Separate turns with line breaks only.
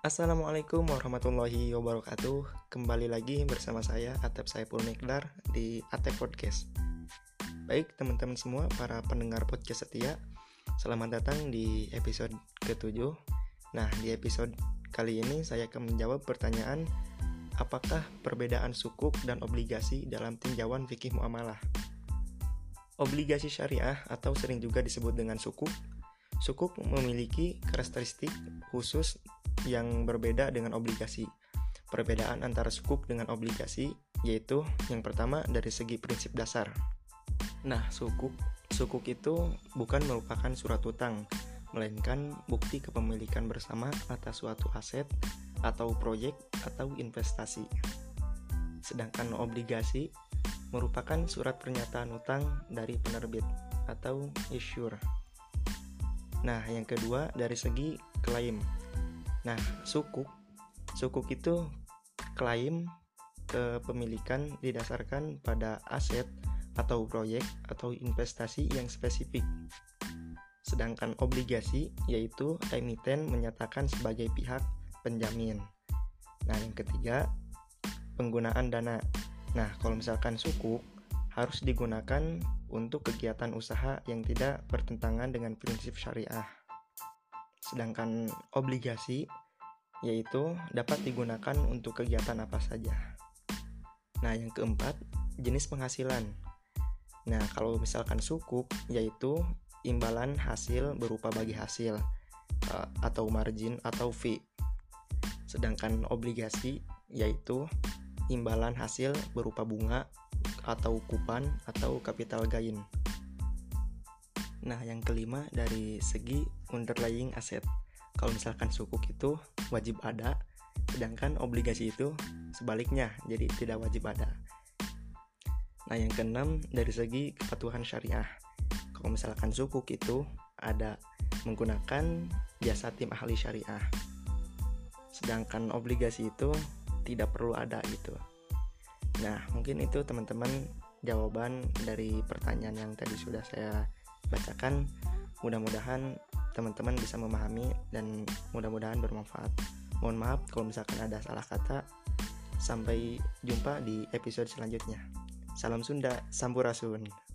Assalamualaikum warahmatullahi wabarakatuh. Kembali lagi bersama saya Atep Saiful Mikdar di Atep Podcast. Baik teman-teman semua para pendengar podcast setia Selamat datang di episode ke-7 Nah di episode kali ini saya akan menjawab pertanyaan Apakah perbedaan sukuk dan obligasi dalam tinjauan fikih muamalah? Obligasi syariah atau sering juga disebut dengan sukuk. Sukuk memiliki karakteristik khusus yang berbeda dengan obligasi. Perbedaan antara sukuk dengan obligasi yaitu yang pertama dari segi prinsip dasar. Nah, sukuk sukuk itu bukan merupakan surat utang, melainkan bukti kepemilikan bersama atas suatu aset atau proyek atau investasi. Sedangkan obligasi merupakan surat pernyataan utang dari penerbit atau issuer. Nah, yang kedua dari segi klaim. Nah, sukuk sukuk itu klaim kepemilikan didasarkan pada aset atau proyek atau investasi yang spesifik. Sedangkan obligasi yaitu emiten menyatakan sebagai pihak penjamin. Nah, yang ketiga, penggunaan dana. Nah, kalau misalkan sukuk harus digunakan untuk kegiatan usaha yang tidak bertentangan dengan prinsip syariah. Sedangkan obligasi yaitu dapat digunakan untuk kegiatan apa saja. Nah, yang keempat, jenis penghasilan. Nah, kalau misalkan sukuk yaitu imbalan hasil berupa bagi hasil eh, atau margin atau fee. Sedangkan obligasi yaitu imbalan hasil berupa bunga atau kupan atau capital gain. Nah, yang kelima dari segi underlying asset. Kalau misalkan sukuk itu wajib ada, sedangkan obligasi itu sebaliknya, jadi tidak wajib ada. Nah, yang keenam dari segi kepatuhan syariah. Kalau misalkan sukuk itu ada menggunakan jasa tim ahli syariah. Sedangkan obligasi itu tidak perlu ada gitu. Nah, mungkin itu teman-teman jawaban dari pertanyaan yang tadi sudah saya bacakan. Mudah-mudahan teman-teman bisa memahami dan mudah-mudahan bermanfaat. Mohon maaf kalau misalkan ada salah kata. Sampai jumpa di episode selanjutnya. Salam Sunda, Sampurasun.